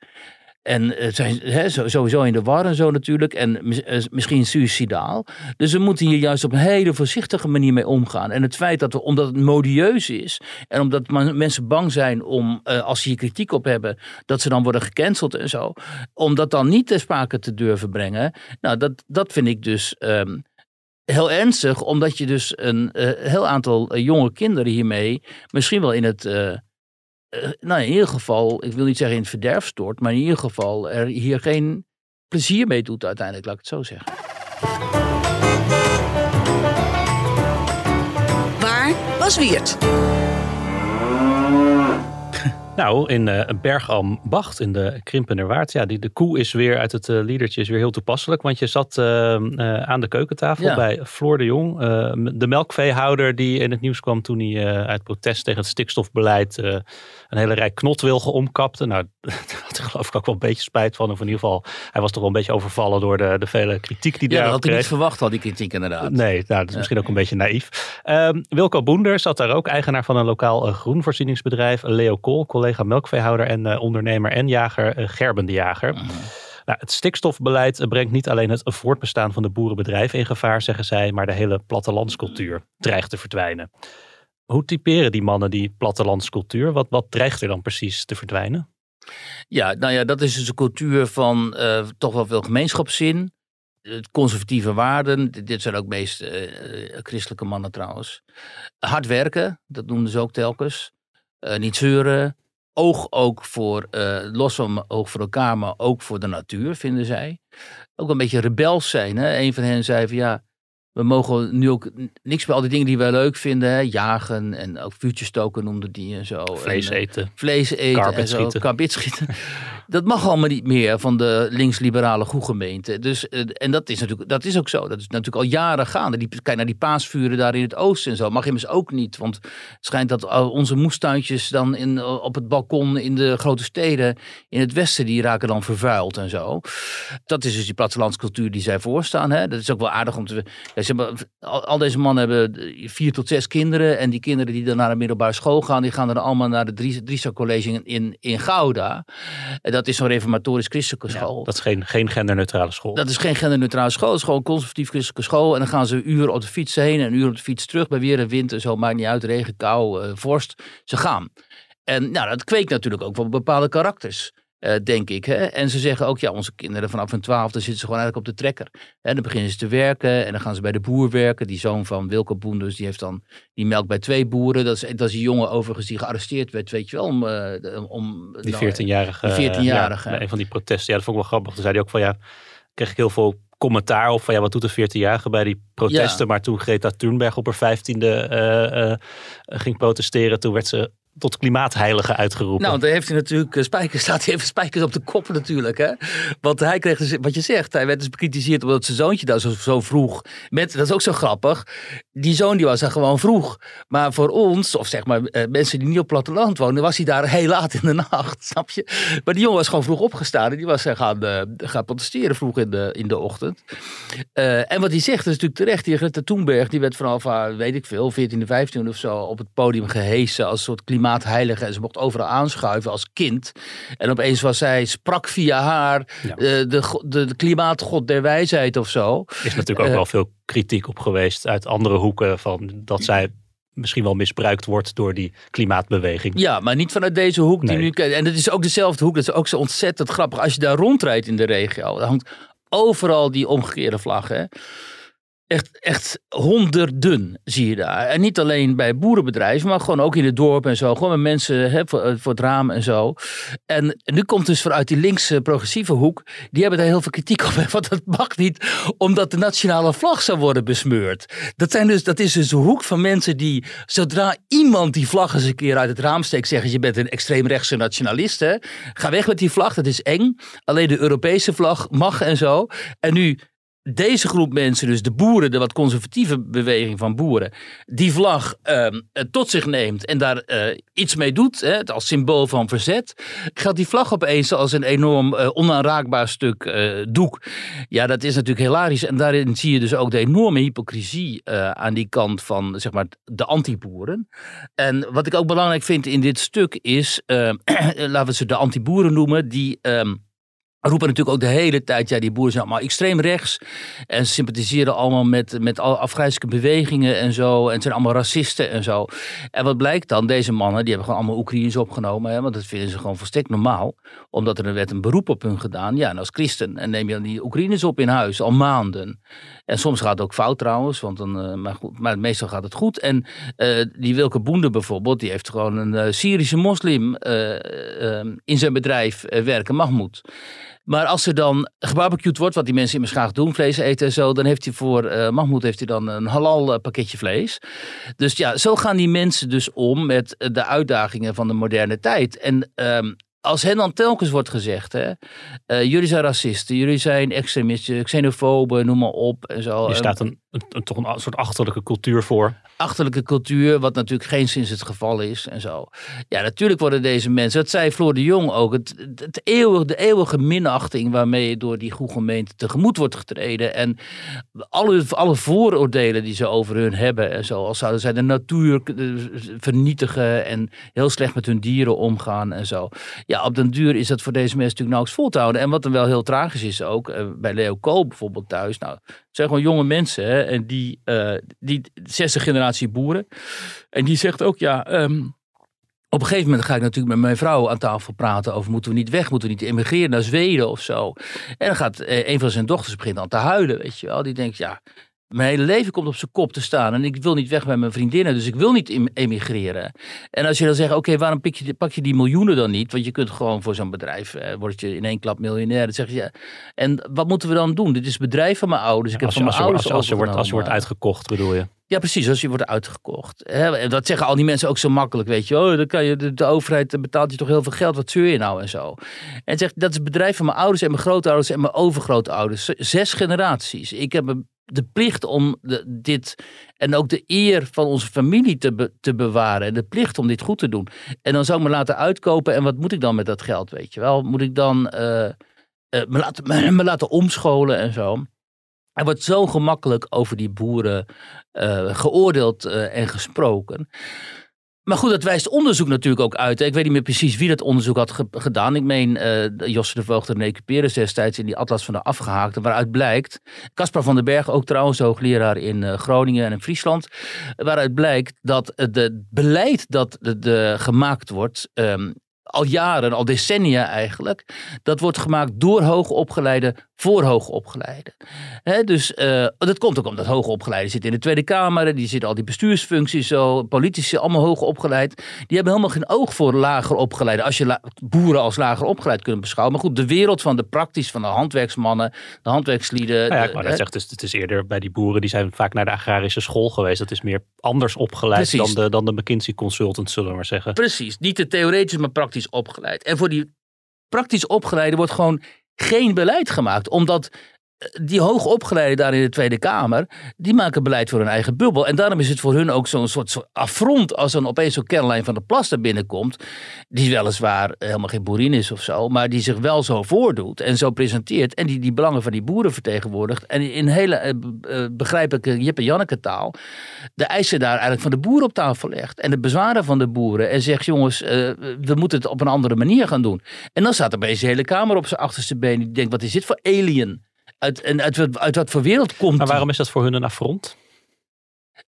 En het zijn sowieso in de war en zo natuurlijk. En eh, misschien suicidaal. Dus we moeten hier juist op een hele voorzichtige manier mee omgaan. En het feit dat we, omdat het modieus is. En omdat mensen bang zijn om, uh, als ze hier kritiek op hebben, dat ze dan worden gecanceld en zo. Om dat dan niet ter sprake te durven brengen. Nou, dat, dat vind ik dus. Um, heel ernstig, omdat je dus een heel aantal jonge kinderen hiermee misschien wel in het uh, nou, in ieder geval, ik wil niet zeggen in het verderf stort, maar in ieder geval er hier geen plezier mee doet uiteindelijk, laat ik het zo zeggen. Waar was Wiert? Nou, in uh, Bergam Bacht in de Krimpenerwaard. Ja, die, de koe is weer uit het uh, liedertje is weer heel toepasselijk. Want je zat uh, aan de keukentafel ja. bij Floor de Jong. de melkveehouder die in het nieuws kwam toen hij uit protest tegen het stikstofbeleid een hele rij knotwilgen omkapte. Nou, [laughs] daar had ik geloof ik ook wel een beetje spijt van. Of in ieder geval, hij was toch wel een beetje overvallen door de, de vele kritiek die ja, daar dat had hij niet verwacht, al die kritiek inderdaad. Nee, nou, dat is misschien ook een beetje naïef. Um, Wilco Boender zat daar ook, eigenaar van een lokaal groenvoorzieningsbedrijf. Leo Kool, collega melkveehouder en uh, ondernemer en jager uh, Gerben de Jager. Nou, het stikstofbeleid brengt niet alleen het voortbestaan van de boerenbedrijven in gevaar, zeggen zij, maar de hele plattelandscultuur dreigt te verdwijnen. Hoe typeren die mannen die plattelandscultuur? Wat, wat dreigt er dan precies te verdwijnen? Ja, nou ja, dat is dus een cultuur van uh, toch wel veel gemeenschapszin conservatieve waarden. Dit zijn ook meest uh, christelijke mannen trouwens. Hard werken, dat noemden ze ook telkens. Uh, niet zeuren. Oog ook voor, los van oog voor elkaar, maar ook voor de natuur, vinden zij. Ook een beetje rebels zijn. Hè? Een van hen zei van ja, we mogen nu ook niks bij al die dingen die wij leuk vinden. Hè? Jagen en ook vuurtjes stoken noemde die en zo. Vlees en, eten. Vlees eten en zo. Schieten. [laughs] dat mag allemaal niet meer van de links-liberale goegemeente. Dus, en dat is natuurlijk dat is ook zo. Dat is natuurlijk al jaren gaande. Die, kijk naar die paasvuren daar in het oosten en zo. Mag immers ook niet. Want het schijnt dat onze moestuintjes dan in, op het balkon in de grote steden in het westen, die raken dan vervuild en zo. Dat is dus die plattelandscultuur die zij voorstaan. Hè? Dat is ook wel aardig om te al, al, deze mannen hebben vier tot zes kinderen. En die kinderen die dan naar de middelbare school gaan, die gaan dan allemaal naar de Drieса College in, in Gouda. En dat is zo'n reformatorisch christelijke school. dat is geen, geen genderneutrale school. Dat is geen genderneutrale school. Het is gewoon een conservatief christelijke school. En dan gaan ze een uur op de fiets heen en een uur op de fiets terug. Bij weer en wind en zo, maakt niet uit. Regen, kou, uh, vorst. Ze gaan. En nou, dat kweekt natuurlijk ook wel bepaalde karakters. Uh, denk ik. Hè? En ze zeggen ook, ja, onze kinderen vanaf hun twaalfde zitten ze gewoon eigenlijk op de trekker. En dan beginnen ze te werken en dan gaan ze bij de boer werken. Die zoon van Wilke Boenders, die heeft dan die melk bij twee boeren. Dat is, dat is een jongen overigens die gearresteerd werd, weet je wel. Om, uh, om, die 14-jarige. Die 14-jarige. Ja, een van die protesten. Ja, dat vond ik wel grappig. Toen zei hij ook van, ja, kreeg ik heel veel commentaar op van ja, wat doet de 14-jarige bij die protesten. Maar toen Greta Thunberg op haar 15e uh, ging protesteren, toen werd ze tot klimaatheilige uitgeroepen. Nou, dan heeft hij natuurlijk eh, spijkers, [laughs] staat hij even spijkers op de kop natuurlijk. Hè? Want hij kreeg dus, wat je zegt, hij werd dus bekritiseerd omdat zijn zoontje daar zo, zo vroeg. Met, dat is ook zo grappig. Die zoon die was er gewoon vroeg. Maar voor ons, of zeg maar eh, mensen die niet op platteland wonen, was hij daar heel laat in de nacht, [laughs] snap je? Maar die jongen was gewoon vroeg opgestaan en die was gaan, uh, gaan protesteren vroeg in de, in de ochtend. en wat hij zegt, is natuurlijk terecht. Die Greta Thunberg, die werd vanaf, weet ik veel, 14, 15 of zo, op het podium gehesen als soort klimaat heilige en ze mocht overal aanschuiven als kind. En opeens was zij, sprak via haar eh, de, de, de, klimaatgod der wijsheid of zo. Er is natuurlijk ook uh, wel veel kritiek op geweest uit andere hoeken van dat zij misschien wel misbruikt wordt door die klimaatbeweging. Ja, maar niet vanuit deze hoek die nu. En het is ook dezelfde hoek. Dat is ook zo ontzettend grappig. Als je daar rondrijdt in de regio, dan hangt overal die omgekeerde vlag. Hè? Echt, echt honderden zie je daar. En niet alleen bij boerenbedrijven, maar gewoon ook in het dorp en zo. Gewoon met mensen hè, voor, voor, het raam en zo. En, nu komt dus vanuit die linkse progressieve hoek, die hebben daar heel veel kritiek op. [laughs] Want dat mag niet, omdat de nationale vlag zou worden besmeurd. Dat, zijn dus, dat is dus een hoek van mensen die, zodra iemand die vlag eens een keer uit het raam steekt, zeggen: Je bent een extreemrechtse nationalist. Hè? Ga weg met die vlag, dat is eng. Alleen de Europese vlag mag en zo. En nu deze groep mensen, dus de boeren, de wat conservatieve beweging van boeren, die vlag ehm, tot zich neemt en daar uh, iets mee doet, hè, als symbool van verzet, gaat die vlag opeens als een enorm uh, onaanraakbaar stuk doek. Ja, dat is natuurlijk hilarisch. En daarin zie je dus ook de enorme hypocrisie aan die kant van zeg maar, de anti-boeren. En wat ik ook belangrijk vind in dit stuk is, [clears throat] laten we ze de anti-boeren noemen, die. Um, roepen natuurlijk ook de hele tijd, ja, die boeren zijn allemaal extreem rechts. En ze sympathiseren allemaal met, met afgrijzelijke bewegingen en zo. En zijn allemaal racisten en zo. En wat blijkt dan? Deze mannen, die hebben gewoon allemaal Oekraïners opgenomen. Hè, want dat vinden ze gewoon volstrekt normaal. Omdat er werd een beroep op hun gedaan. Ja, en als christen. En neem je dan die Oekraïners op in huis, al maanden. En soms gaat het ook fout trouwens, want dan, uh, maar, goed, maar meestal gaat het goed. En uh, die Wilke Boende bijvoorbeeld, die heeft gewoon een uh, Syrische moslim in zijn bedrijf werken, Mahmoud. Maar als er dan gebarbecued wordt, wat die mensen immers graag doen, vlees eten en zo, dan heeft hij voor uh, Mahmoud heeft hij dan een halal uh, pakketje vlees. Dus ja, zo gaan die mensen dus om met de uitdagingen van de moderne tijd. En um, als hen dan telkens wordt gezegd, hè, uh, jullie zijn racisten, jullie zijn extremisten, xenofoben, noem maar op en zo. Je staat een, een, toch een soort achterlijke cultuur voor achterlijke cultuur, wat natuurlijk geen sinds het geval is en zo. Ja, natuurlijk worden deze mensen, dat zei Floor de Jong ook, het, de eeuwige minachting waarmee door die goede gemeente tegemoet wordt getreden en alle, alle vooroordelen die ze over hun hebben en zo, als zouden zij de natuur vernietigen en heel slecht met hun dieren omgaan en zo. Ja, op den duur is dat voor deze mensen natuurlijk nauwelijks vol te houden. En wat dan wel heel tragisch is ook, eh, bij Leo Kool bijvoorbeeld thuis, nou, zijn gewoon jonge mensen hè, en die, uh, die zesde generatie boeren. En die zegt ook, ja, um, op een gegeven moment ga ik natuurlijk met mijn vrouw aan tafel praten over moeten we niet weg, moeten we niet emigreren naar Zweden of zo. En dan gaat eh, een van zijn dochters begint dan te huilen, weet je wel. Die denkt, ja, mijn hele leven komt op zijn kop te staan en ik wil niet weg met mijn vriendinnen, dus ik wil niet em- emigreren. En als je dan zegt, oké, waarom pak je, pak je die miljoenen dan niet? Want je kunt gewoon voor zo'n bedrijf, eh, word je in één klap miljonair. Dan zeg je, ja, en wat moeten we dan doen? Dit is het bedrijf van mijn ouders. Ik heb als, je, van mijn ouders als, je, als, je wordt, als je wordt overgenomen. uitgekocht, bedoel je? Ja, precies, als je wordt uitgekocht. Hè, en dat zeggen al die mensen ook zo makkelijk, weet je. Oh, dan kan je, de, de overheid betaalt je toch heel veel geld, wat zeur je nou en zo. En zegt, dat is het bedrijf van mijn ouders en mijn grootouders en mijn overgrootouders. Zes generaties. Ik heb een- de plicht om dit, en ook de eer van onze familie te, te bewaren. En de plicht om dit goed te doen. En dan zou ik me laten uitkopen en wat moet ik dan met dat geld, weet je wel. Moet ik dan eh, eh, me, laten, [laughs] me, laten omscholen en zo. Er wordt zo gemakkelijk over die boeren eh, geoordeeld en gesproken. Maar goed, dat wijst onderzoek natuurlijk ook uit. Ik weet niet meer precies wie dat onderzoek had ge- gedaan. Ik meen eh Josse de Voogd en René destijds in die Atlas van de Afgehaakte. Waaruit blijkt, Caspar van den Berg, ook trouwens hoogleraar in eh, Groningen en in Friesland. Waaruit blijkt dat het beleid dat de gemaakt wordt, ehm, al jaren, al decennia eigenlijk, dat wordt gemaakt door hoogopgeleide voor hoogopgeleide. Hè, dus eh, dat komt ook omdat hoogopgeleiden zitten in de Tweede Kamer, die zitten al die bestuursfuncties zo, politici allemaal hoogopgeleid. Die hebben helemaal geen oog voor lager opgeleide, als je la- boeren als lager opgeleid kunt beschouwen. Maar goed, de wereld van de praktisch, van de handwerksmannen, de handwerkslieden. Nou ja, de- wou hè, net zeggen, het is, eerder bij die boeren, die zijn vaak naar de agrarische school geweest. Dat is meer anders opgeleid Precies. dan de, dan de McKinsey consultants, zullen we maar zeggen. Precies, niet te theoretisch, maar praktisch opgeleid. En voor die praktisch opgeleide wordt gewoon geen beleid gemaakt. Omdat die hoogopgeleiden daar in de Tweede Kamer, die maken beleid voor hun eigen bubbel. En daarom is het voor hun ook zo'n soort, soort affront als dan opeens zo'n Caroline van der Plas binnenkomt. Die weliswaar helemaal geen boerin is of zo, maar die zich wel zo voordoet en zo presenteert. En die die belangen van die boeren vertegenwoordigt. En in hele eh, eh, begrijpelijke Jip en Janneke taal de eisen daar eigenlijk van de boeren op tafel legt. En de bezwaren van de boeren. En zegt, jongens, eh, we moeten het op een andere manier gaan doen. En dan staat bij de hele Kamer op zijn achterste been. Die denkt, wat is dit voor alien? Uit, en uit, wat- uit wat voor wereld komt Maar waarom is dat voor hun een affront?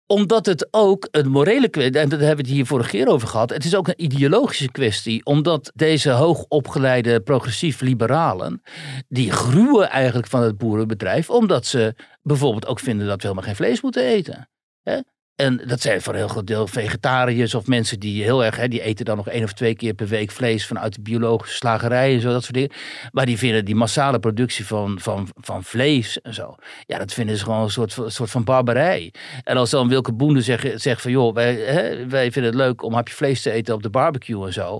Omdat het ook een morele kwestie, en daar hebben we het hier vorige keer over gehad. Het is ook een ideologische kwestie. Omdat deze hoogopgeleide progressief-liberalen. die gruwen eigenlijk van het boerenbedrijf. Omdat ze bijvoorbeeld ook vinden dat we helemaal geen vlees moeten eten. Hè? En dat zijn voor een heel groot deel vegetariërs of mensen die heel erg, hè, die eten dan nog één of twee keer per week vlees vanuit de biologische slagerij en zo, dat soort dingen. Maar die vinden die massale productie van, van, van vlees en zo, ja, dat vinden ze gewoon een soort, soort van barbarij. En als dan Wilke Boende zegt, zegt van, joh, wij, hè, wij vinden het leuk om hapje vlees te eten op de barbecue en zo.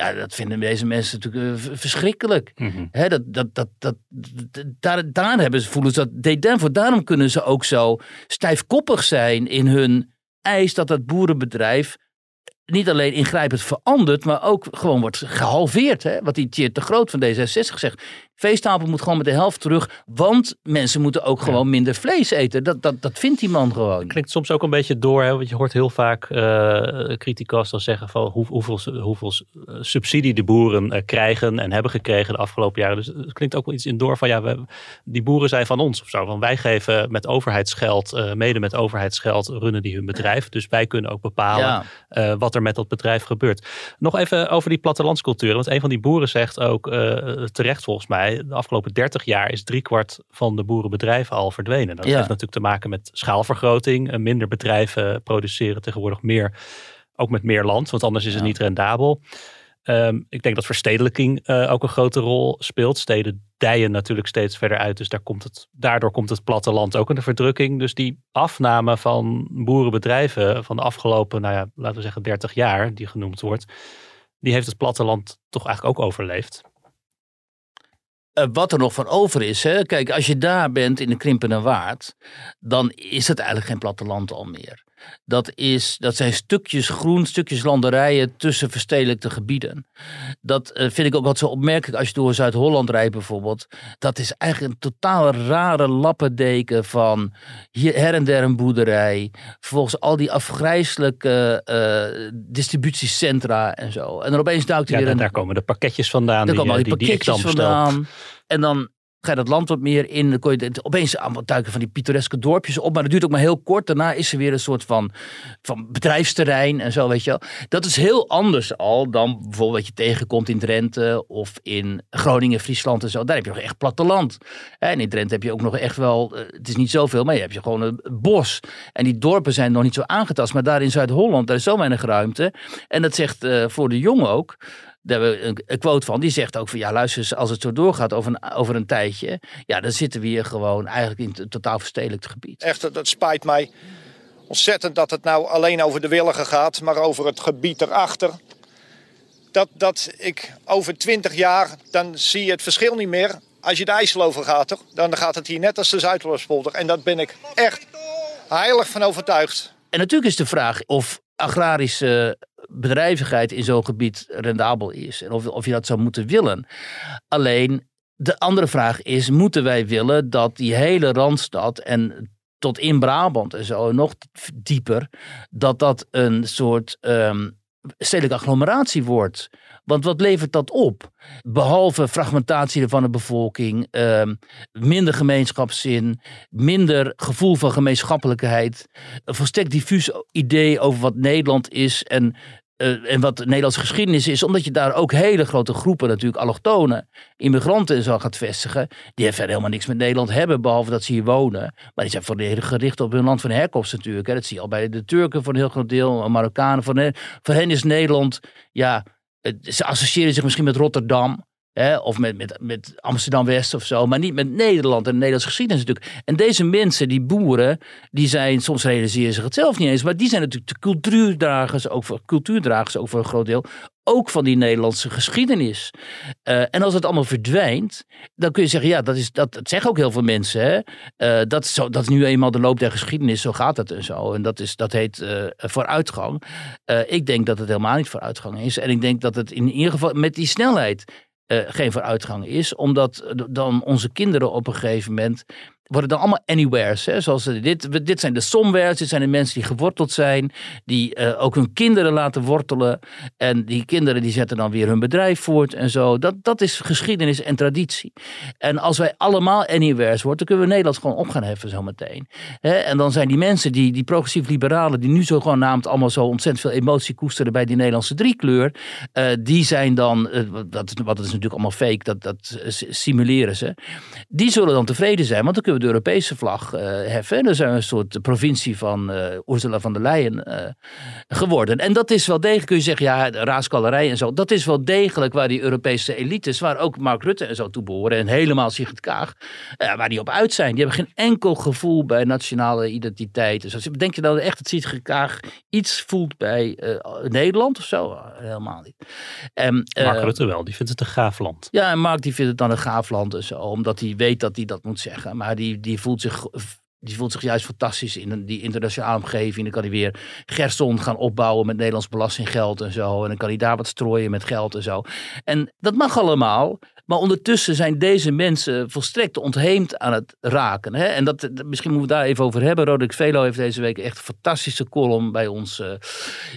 Ja, dat vinden deze mensen natuurlijk eh, verschrikkelijk. Hè, dat, dat, dat, dat, daar, daar hebben ze, voelen ze dat dédain voor. Daarom kunnen ze ook zo stijfkoppig zijn in hun eis dat dat boerenbedrijf niet alleen ingrijpend verandert, maar ook gewoon wordt gehalveerd. Hè? Wat die Tjeerd de Groot van D66 zegt. Veestapel moet gewoon met de helft terug, want mensen moeten ook gewoon minder vlees eten. Dat, dat, dat vindt die man gewoon. Klinkt soms ook een beetje door, hè, want je hoort heel vaak eh criticas dan zeggen van hoe, hoeveel, hoeveel eh, subsidie de boeren eh, krijgen en hebben gekregen de afgelopen jaren. Dus het klinkt ook wel iets in door van ja, we, die boeren zijn van ons of zo. Want wij geven met overheidsgeld, eh, mede met overheidsgeld, runnen die hun bedrijf. Dus wij kunnen ook bepalen Ja. wat er met dat bedrijf gebeurt. Nog even over die plattelandscultuur. Want een van die boeren zegt ook terecht volgens mij, de afgelopen 30 jaar is driekwart van de boerenbedrijven al verdwenen. Dat Ja. heeft natuurlijk te maken met schaalvergroting. Eh, Minder bedrijven produceren tegenwoordig meer, ook met meer land, want anders is het Ja. niet rendabel. Ehm, ik denk dat verstedelijking eh, ook een grote rol speelt. Steden dijen natuurlijk steeds verder uit. Dus daar komt het, daardoor komt het platteland ook in de verdrukking. Dus die afname van boerenbedrijven van de afgelopen, nou ja, laten we zeggen 30 jaar, die genoemd wordt. Die heeft het platteland toch eigenlijk ook overleefd. Eh, wat er nog van over is. Hè? Kijk, als je daar bent in de Krimpende Waard, dan is het eigenlijk geen platteland al meer. Dat, is, dat zijn stukjes groen, stukjes landerijen tussen verstedelijkte gebieden. Dat eh, vind ik ook wat zo opmerkelijk als je door Zuid-Holland rijdt bijvoorbeeld. Dat is eigenlijk een totaal rare lappendeken van hier her en der een boerderij. Vervolgens al die afgrijzelijke eh, distributiecentra en zo. En dan opeens duikt er Ja, weer daar, komen de pakketjes vandaan. daar die, komen al eh, die die, die ik dan pakketjes bestel. vandaan. En dan ga je dat land wat meer in. Dan kon je opeens allemaal duiken van die pittoreske dorpjes op. Maar dat duurt ook maar heel kort. Daarna is er weer een soort van, van bedrijfsterrein en zo, weet je wel. Dat is heel anders al dan bijvoorbeeld wat je tegenkomt in Drenthe of in Groningen, Friesland en zo. Daar heb je nog echt platteland. En in Drenthe heb je ook nog echt wel, eh, het is niet zoveel, maar je hebt je gewoon een bos. En die dorpen zijn nog niet zo aangetast. Maar daar in Zuid-Holland, daar is zo weinig ruimte. En dat zegt uh, voor de jongen ook daar hebben we een, een, quote van. Die zegt ook van ja, luister, als het zo doorgaat over een, over een tijdje. Ja, dan zitten we hier gewoon eigenlijk in het totaal verstedelijkt gebied. Echt, dat spijt mij ontzettend dat het nou alleen over de willigen gaat, maar over het gebied erachter. Dat, dat ik over twintig jaar, dan zie je het verschil niet meer. Als je de IJssel over gaat, toch? dan gaat het hier net als de Zuidwestpolder. En daar ben ik echt heilig van overtuigd. En natuurlijk is de vraag of agrarische bedrijvigheid in zo'n gebied rendabel is. En of, of je dat zou moeten willen. Alleen de andere vraag is: moeten wij willen dat die hele randstad en tot in Brabant en zo nog dieper, dat dat een soort um, stedelijke agglomeratie wordt? Want wat levert dat op? Behalve fragmentatie van de bevolking, ehm, minder gemeenschapszin, minder gevoel van gemeenschappelijkheid, een volstrekt diffuus idee over wat Nederland is en uh, en wat Nederlandse geschiedenis is, omdat je daar ook hele grote groepen, natuurlijk allochtonen, immigranten en zo gaat vestigen, die verder helemaal niks met Nederland hebben, behalve dat ze hier wonen. Maar die zijn volledig gericht op hun land van herkomst natuurlijk. Hè. Dat zie je al bij de Turken voor een heel groot deel, Marokkanen. Voor hen, voor hen is Nederland, ja, ze associëren zich misschien met Rotterdam. Of met, met, met Amsterdam-West of zo. Maar niet met Nederland en de Nederlandse geschiedenis natuurlijk. En deze mensen, die boeren, die zijn, soms realiseren zich het zelf niet eens. Maar die zijn natuurlijk de cultuurdragers, ook voor, cultuurdragers, ook een groot deel. Ook van die Nederlandse geschiedenis. Uh, en als het allemaal verdwijnt, dan kun je zeggen, ja, dat, is, dat, dat zeggen ook heel veel mensen. Hè? Uh, dat, is zo, dat nu eenmaal de loop der geschiedenis, zo gaat het en zo. En dat, is, dat heet uh, vooruitgang. ik denk dat het helemaal niet vooruitgang is. En ik denk dat het in ieder geval met die snelheid geen vooruitgang is. Omdat dan onze kinderen op een gegeven moment worden dan allemaal anywheres. Hè? Zoals dit, dit zijn de somewheres, dit zijn de mensen die geworteld zijn, die uh, ook hun kinderen laten wortelen. En die kinderen die zetten dan weer hun bedrijf voort en zo. Dat, dat is geschiedenis en traditie. En als wij allemaal anywheres worden, dan kunnen we Nederland gewoon op gaan heffen zometeen. En dan zijn die mensen, die, die progressief liberalen, die nu zo gewoon naamd allemaal zo ontzettend veel emotie koesteren bij die Nederlandse driekleur, uh, die zijn dan, dat, wat is natuurlijk allemaal fake, dat, dat simuleren ze. Die zullen dan tevreden zijn, want dan kunnen we de Europese vlag uh, heffen. En dan zijn we een soort provincie van uh, Ursula van der Leyen uh, geworden. En dat is wel degelijk, kun je zeggen, ja, raaskallerij en zo. Dat is wel degelijk waar die Europese elites, waar ook Mark Rutte en zo toe behoren. En helemaal Sigrid Kaag, waar die op uit zijn. Die hebben geen enkel gevoel bij nationale identiteit. Dus denk je dan echt dat Sigrid Kaag iets voelt bij Nederland of zo? helemaal niet. En, Mark Rutte wel, die vindt het een gaaf land. Ja, en Mark die vindt het dan een gaaf land en zo. Omdat hij weet dat hij dat moet zeggen. Maar die die, voelt zich die voelt zich juist fantastisch in die internationale omgeving. Dan kan hij weer Gerson gaan opbouwen met Nederlands belastinggeld en zo. En dan kan hij daar wat strooien met geld en zo. En dat mag allemaal. Maar ondertussen zijn deze mensen volstrekt ontheemd aan het raken. Hè? En dat, misschien moeten we daar even over hebben. Roderick Velo heeft deze week echt een fantastische column bij ons uh,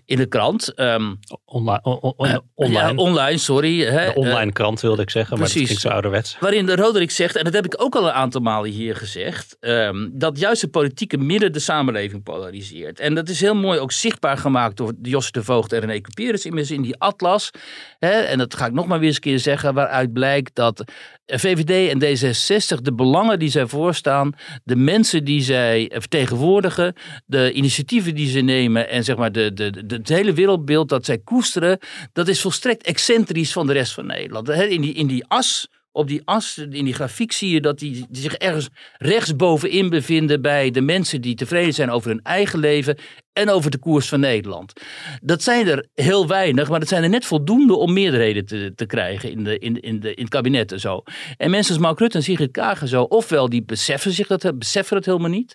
in de krant. Um, online, on, on, online. Ja, online, sorry. Hè? De online krant wilde ik zeggen, maar dat klinkt zo ouderwets. Waarin de Roderick zegt, en dat heb ik ook al een aantal malen hier gezegd, um, dat juist de politieke midden de samenleving polariseert. En dat is heel mooi ook zichtbaar gemaakt door Jos de Voogd en René Couperus in die atlas. Hè? En dat ga ik nog maar weer eens een keer zeggen, waaruit blijkt dat VVD en D66 de belangen die zij voorstaan, de mensen die zij vertegenwoordigen, de initiatieven die ze nemen en zeg maar de, de, het hele wereldbeeld dat zij koesteren, dat is volstrekt excentrisch van de rest van Nederland. In die, in die as op die as, in die grafiek zie je dat die, die, zich ergens rechtsbovenin bevinden bij de mensen die tevreden zijn over hun eigen leven en over de koers van Nederland. Dat zijn er heel weinig, maar dat zijn er net voldoende om meerderheden te, te krijgen in, de, in, in, de, in het kabinet en zo. En mensen als Mark Rutte en Sigrid Kaag en zo, ofwel die beseffen, zich dat, beseffen het helemaal niet,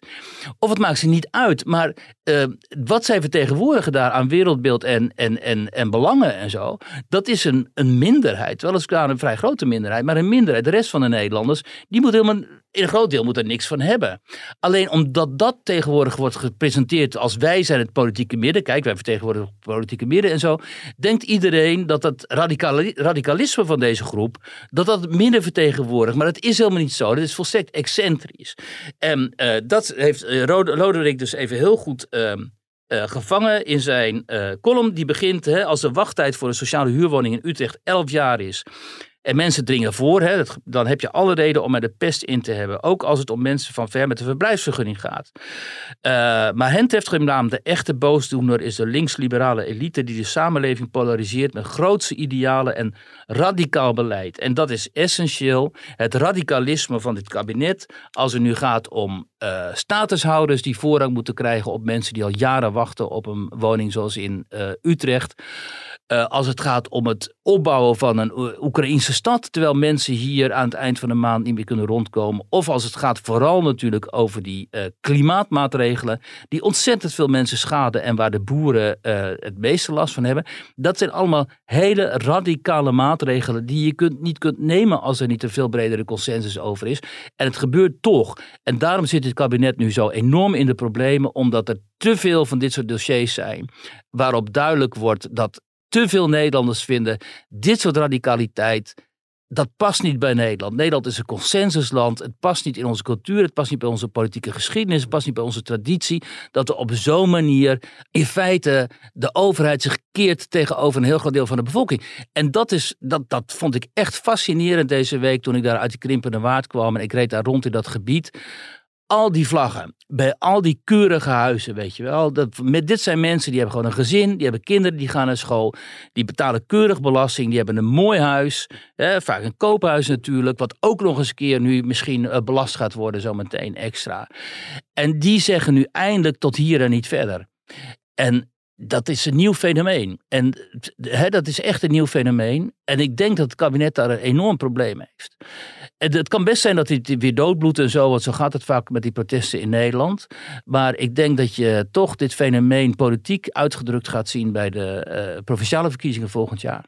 of het maakt ze niet uit. Maar uh, wat zij vertegenwoordigen daar aan wereldbeeld en, en, en, en belangen en zo, dat is een, een minderheid. Weliswaar een vrij grote minderheid, maar een minderheid. De rest van de Nederlanders, die moet helemaal in een groot deel moet er niks van hebben. Alleen omdat dat tegenwoordig wordt gepresenteerd als wij zijn het politieke midden. Kijk, wij vertegenwoordigen het politieke midden en zo. Denkt iedereen dat dat radicalisme van deze groep, dat dat midden vertegenwoordigt. Maar dat is helemaal niet zo. Dat is volstrekt excentrisch. En uh, dat heeft uh, Roderick dus even heel goed... Uh, uh, gevangen in zijn column. Die begint hè, als de wachttijd voor een sociale huurwoning in Utrecht 11 jaar is. En mensen dringen voor, hè, dan heb je alle reden om er de pest in te hebben. Ook als het om mensen van ver met de verblijfsvergunning gaat. Uh, maar hen treft geen de echte boosdoener is de links-liberale elite die de samenleving polariseert met grootse idealen en radicaal beleid. En dat is essentieel. Het radicalisme van dit kabinet, als het nu gaat om uh, statushouders die voorrang moeten krijgen op mensen die al jaren wachten op een woning zoals in uh, Utrecht. Uh, als het gaat om het opbouwen van een Oekraïnse stad, terwijl mensen hier aan het eind van de maand niet meer kunnen rondkomen. Of als het gaat vooral natuurlijk over die uh, klimaatmaatregelen, die ontzettend veel mensen schaden en waar de boeren uh, het meeste last van hebben. Dat zijn allemaal hele radicale maatregelen die je kunt, niet kunt nemen als er niet een veel bredere consensus over is. En het gebeurt toch. En daarom zit het kabinet nu zo enorm in de problemen, omdat er te veel van dit soort dossiers zijn waarop duidelijk wordt dat te veel Nederlanders vinden dit soort radicaliteit. Dat past niet bij Nederland. Nederland is een consensusland. Het past niet in onze cultuur. Het past niet bij onze politieke geschiedenis. Het past niet bij onze traditie. Dat er op zo'n manier in feite de overheid zich keert tegenover een heel groot deel van de bevolking. En dat, is, dat, dat vond ik echt fascinerend deze week toen ik daar uit die krimpende waard kwam. En ik reed daar rond in dat gebied al die vlaggen, bij al die keurige huizen, weet je wel. Dat, met, dit zijn mensen die hebben gewoon een gezin, die hebben kinderen die gaan naar school, die betalen keurig belasting, die hebben een mooi huis, hè, vaak een koophuis natuurlijk, wat ook nog eens een keer nu misschien uh, belast gaat worden zometeen extra. En die zeggen nu eindelijk tot hier en niet verder. En dat is een nieuw fenomeen. En dat is echt een nieuw fenomeen. En ik denk dat het kabinet daar een enorm probleem heeft. En het kan best zijn dat hij weer doodbloedt en zo, want zo gaat het vaak met die protesten in Nederland. Maar ik denk dat je toch dit fenomeen politiek uitgedrukt gaat zien bij de uh, provinciale verkiezingen volgend jaar.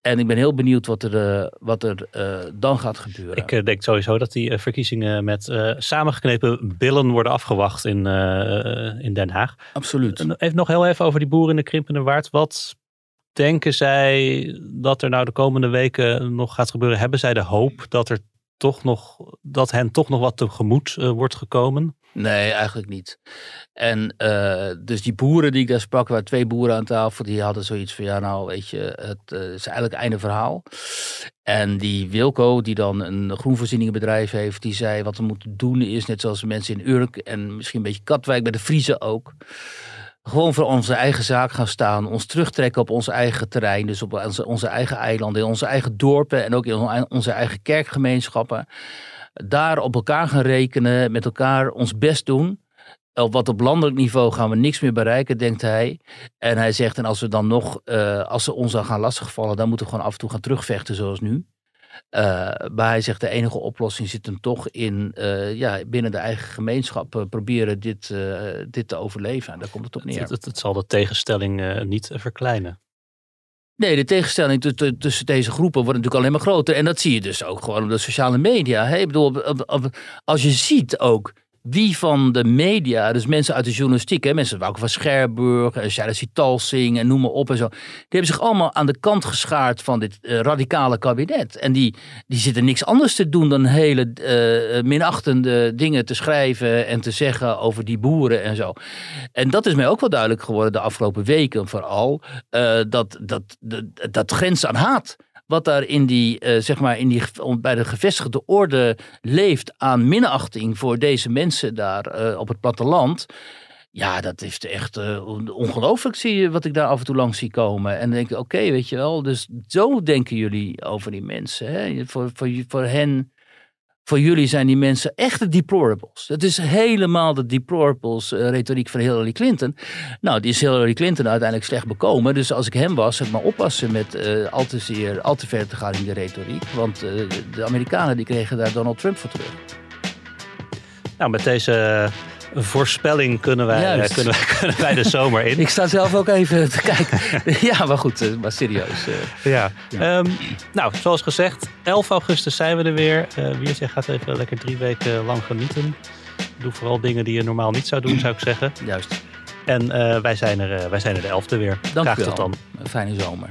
En ik ben heel benieuwd wat er, uh, wat er uh, dan gaat gebeuren. Ik denk sowieso dat die verkiezingen met samengeknepen billen worden afgewacht in, in Den Haag. Absoluut. Even nog heel even over die boeren in de krimpende waard. Wat denken zij dat er nou de komende weken nog gaat gebeuren? Hebben zij de hoop dat er toch nog, dat hen toch nog wat tegemoet wordt gekomen? Nee, eigenlijk niet. En uh, dus die boeren die ik daar sprak, waren twee boeren aan tafel, die hadden zoiets van, ja nou weet je, het uh, is eigenlijk einde verhaal. En die Wilco, die dan een groenvoorzieningenbedrijf heeft, die zei wat we moeten doen is, net zoals de mensen in Urk en misschien een beetje Katwijk, bij de Friese ook gewoon voor onze eigen zaak gaan staan. Ons terugtrekken op ons eigen terrein. Dus op onze, onze eigen eilanden, in onze eigen dorpen en ook in onze eigen kerkgemeenschappen. Daar op elkaar gaan rekenen, met elkaar ons best doen. Op wat op landelijk niveau gaan we niks meer bereiken, denkt hij. En hij zegt, en als we dan nog, uh, als ze ons dan gaan lastigvallen, dan moeten we gewoon af en toe gaan terugvechten zoals nu. Uh, maar hij zegt de enige oplossing zit hem toch in uh, ja, binnen de eigen gemeenschap proberen dit, dit te overleven. En daar komt het op neer. Het, het, het zal de tegenstelling niet verkleinen. Nee, de tegenstelling tussen deze groepen wordt natuurlijk alleen maar groter. En dat zie je dus ook gewoon op de sociale media. Hè? Ik bedoel, als je ziet ook wie van de media, dus mensen uit de journalistiek, hè, mensen Wouter van Scherburg, uh, Shaila Talsing en noem maar op en zo, die hebben zich allemaal aan de kant geschaard van dit uh, radicale kabinet. En die, die zitten niks anders te doen dan hele uh, minachtende dingen te schrijven en te zeggen over die boeren en zo. En dat is mij ook wel duidelijk geworden de afgelopen weken vooral, dat, dat, dat, dat grens aan haat wat daar in die, uh, zeg maar in die, bij de gevestigde orde leeft aan minachting voor deze mensen daar uh, op het platteland. Ja, dat is echt uh, ongelooflijk, zie je, wat ik daar af en toe langs zie komen. En denk oké, weet je wel, dus zo denken jullie over die mensen. Hè? Voor, voor, voor hen voor jullie zijn die mensen echt de deplorables. Het is helemaal de deplorables uh, retoriek van Hillary Clinton. Nou, die is Hillary Clinton uiteindelijk slecht bekomen. Dus als ik hem was, ik maar oppassen met uh, al, te zeer, al te ver te gaan in de retoriek. Want uh, de Amerikanen die kregen daar Donald Trump voor terug. Nou, met deze voorspelling kunnen wij, eh, kunnen wij, [laughs] kunnen wij de zomer in. Ik sta zelf ook even te kijken. [laughs] ja, maar goed, eh, maar serieus. eh. Ja. Ehm, nou, zoals gezegd, 11 augustus zijn we er weer. Eh wie zegt gaat even lekker drie weken lang genieten. Doe vooral dingen die je normaal niet zou doen, zou ik zeggen. juist. En wij, zijn er, wij zijn er de 11e weer. Dank Graag u wel. tot dan. Een fijne zomer.